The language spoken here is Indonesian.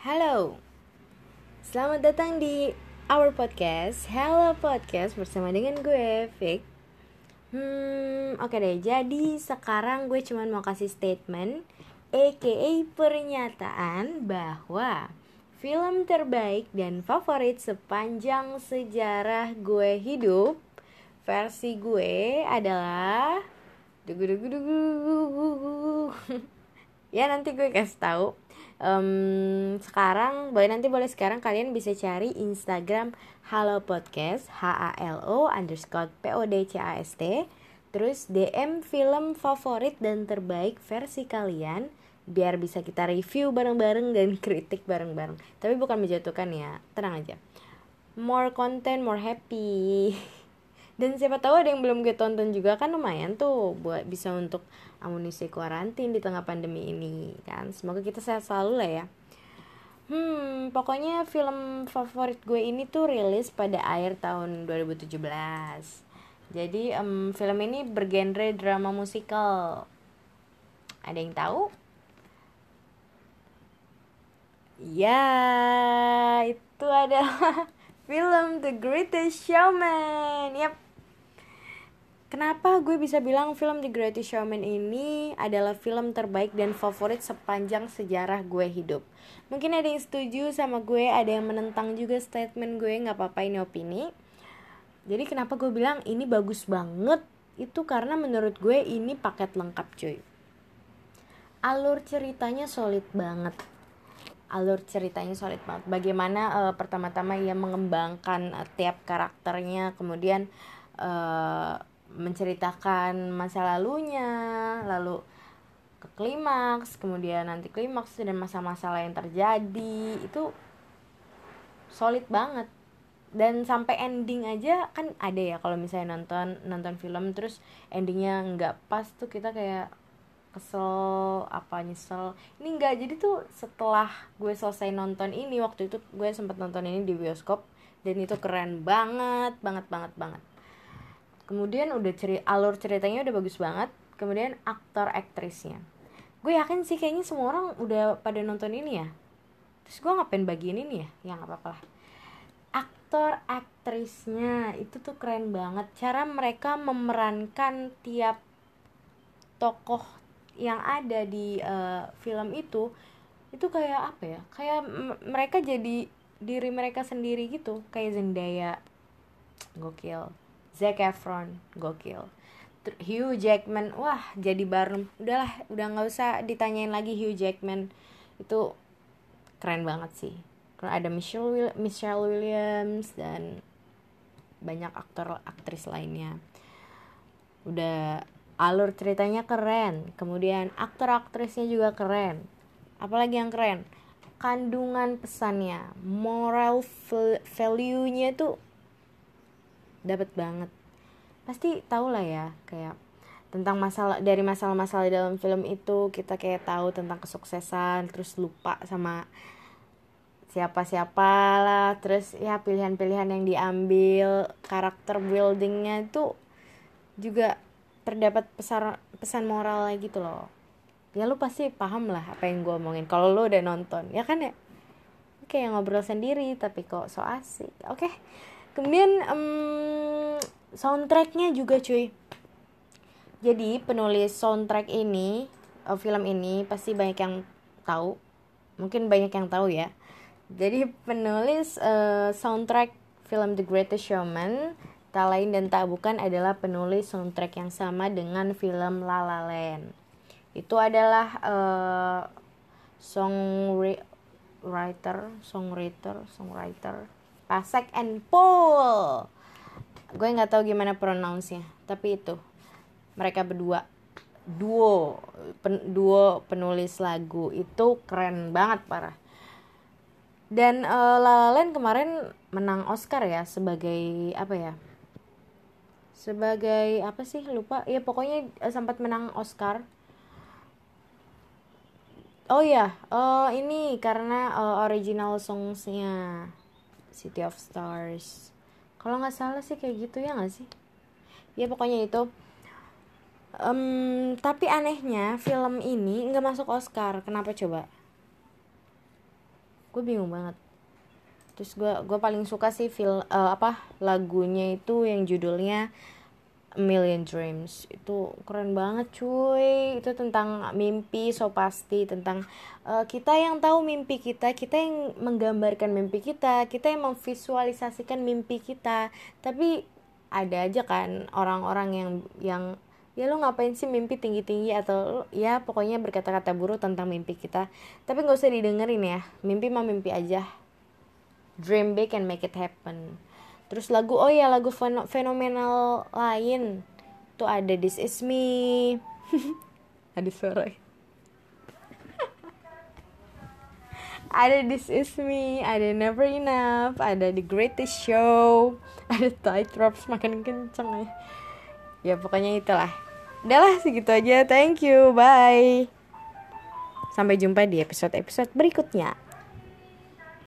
Halo, selamat datang di Our Podcast Hello Podcast bersama dengan gue, Vic. Hmm, oke deh, jadi sekarang gue cuma mau kasih statement A.K.A. pernyataan bahwa Film terbaik dan favorit sepanjang sejarah gue hidup Versi gue adalah dugu dugu dugu ya nanti gue kasih tahu um, sekarang boleh nanti boleh sekarang kalian bisa cari Instagram Halo Podcast H A L O underscore P O D C A S T. Terus DM film favorit dan terbaik versi kalian biar bisa kita review bareng-bareng dan kritik bareng-bareng. Tapi bukan menjatuhkan ya tenang aja. More content more happy dan siapa tahu ada yang belum gue tonton juga kan lumayan tuh buat bisa untuk amunisi kuarantin di tengah pandemi ini kan? Semoga kita sehat selalu lah ya. Hmm pokoknya film favorit gue ini tuh rilis pada akhir tahun 2017 jadi um, film ini bergenre drama musikal. Ada yang tahu? Ya itu adalah film The Greatest Showman. Yap Kenapa gue bisa bilang film The Greatest Showman ini adalah film terbaik dan favorit sepanjang sejarah gue hidup? Mungkin ada yang setuju sama gue, ada yang menentang juga statement gue, nggak apa-apa ini opini. Jadi kenapa gue bilang ini bagus banget? Itu karena menurut gue ini paket lengkap cuy. Alur ceritanya solid banget. Alur ceritanya solid banget. Bagaimana uh, pertama-tama ia mengembangkan uh, tiap karakternya, kemudian uh, menceritakan masa lalunya lalu ke klimaks kemudian nanti klimaks dan masa-masalah yang terjadi itu solid banget. Dan sampai ending aja kan ada ya kalau misalnya nonton nonton film terus endingnya nggak pas tuh kita kayak kesel apa nyesel. Ini enggak jadi tuh setelah gue selesai nonton ini waktu itu gue sempat nonton ini di bioskop dan itu keren banget banget banget banget kemudian udah ceri alur ceritanya udah bagus banget. Kemudian aktor aktrisnya. Gue yakin sih kayaknya semua orang udah pada nonton ini ya. Terus gue ngapain bagian ini ya? Ya nggak apa-apa lah. Aktor aktrisnya itu tuh keren banget. Cara mereka memerankan tiap tokoh yang ada di uh, film itu itu kayak apa ya? Kayak mereka jadi diri mereka sendiri gitu. Kayak Zendaya. Gokil Zac Efron gokil. Hugh Jackman wah jadi bareng. Udahlah udah nggak usah ditanyain lagi Hugh Jackman. Itu keren banget sih. Karena ada Michelle Michelle Williams dan banyak aktor aktris lainnya. Udah alur ceritanya keren. Kemudian aktor aktrisnya juga keren. Apalagi yang keren? Kandungan pesannya moral value nya tuh dapat banget. Pasti tau lah ya kayak tentang masalah dari masalah-masalah dalam film itu kita kayak tahu tentang kesuksesan terus lupa sama siapa-siapa lah terus ya pilihan-pilihan yang diambil karakter buildingnya itu juga terdapat pesan pesan moral gitu loh. Ya lu pasti paham lah apa yang gue omongin kalau lu udah nonton ya kan ya? Kayak ngobrol sendiri tapi kok so asik. Oke okay kemudian um, soundtracknya juga cuy. Jadi penulis soundtrack ini uh, film ini pasti banyak yang tahu. Mungkin banyak yang tahu ya. Jadi penulis uh, soundtrack film The Greatest Showman tak lain dan tak bukan adalah penulis soundtrack yang sama dengan film La La Land. Itu adalah uh, songwriter songwriter songwriter Pasek and Paul. Gue nggak tahu gimana pronounce-nya tapi itu. Mereka berdua. Duo. Pen, duo penulis lagu. Itu keren banget parah. Dan uh, La La Land kemarin menang Oscar ya sebagai apa ya sebagai apa sih? Lupa. Ya pokoknya uh, sempat menang Oscar. Oh ya uh, ini karena uh, original songsnya City of Stars. Kalau nggak salah sih kayak gitu ya nggak sih? Ya pokoknya itu. Um, tapi anehnya film ini nggak masuk Oscar. Kenapa coba? Gue bingung banget. Terus gue gue paling suka sih feel uh, apa lagunya itu yang judulnya A Million Dreams. Itu keren banget cuy. Itu tentang mimpi so pasti tentang uh, kita yang tahu mimpi kita kita yang menggambarkan mimpi kita kita yang memvisualisasikan mimpi kita. Tapi ada aja kan orang-orang yang yang ya lo ngapain sih mimpi tinggi-tinggi? Atau ya pokoknya berkata-kata buruk tentang mimpi kita. Tapi nggak usah didengerin ya. Mimpi mah mimpi aja. Dream big and make it happen terus lagu oh ya lagu fenomenal lain tuh ada this is me ada suara ada This Is Me, ada Never Enough, ada The Greatest Show, ada Tight Ropes makin kenceng ya. Ya pokoknya itulah. Udahlah segitu aja. Thank you. Bye. Sampai jumpa di episode-episode berikutnya.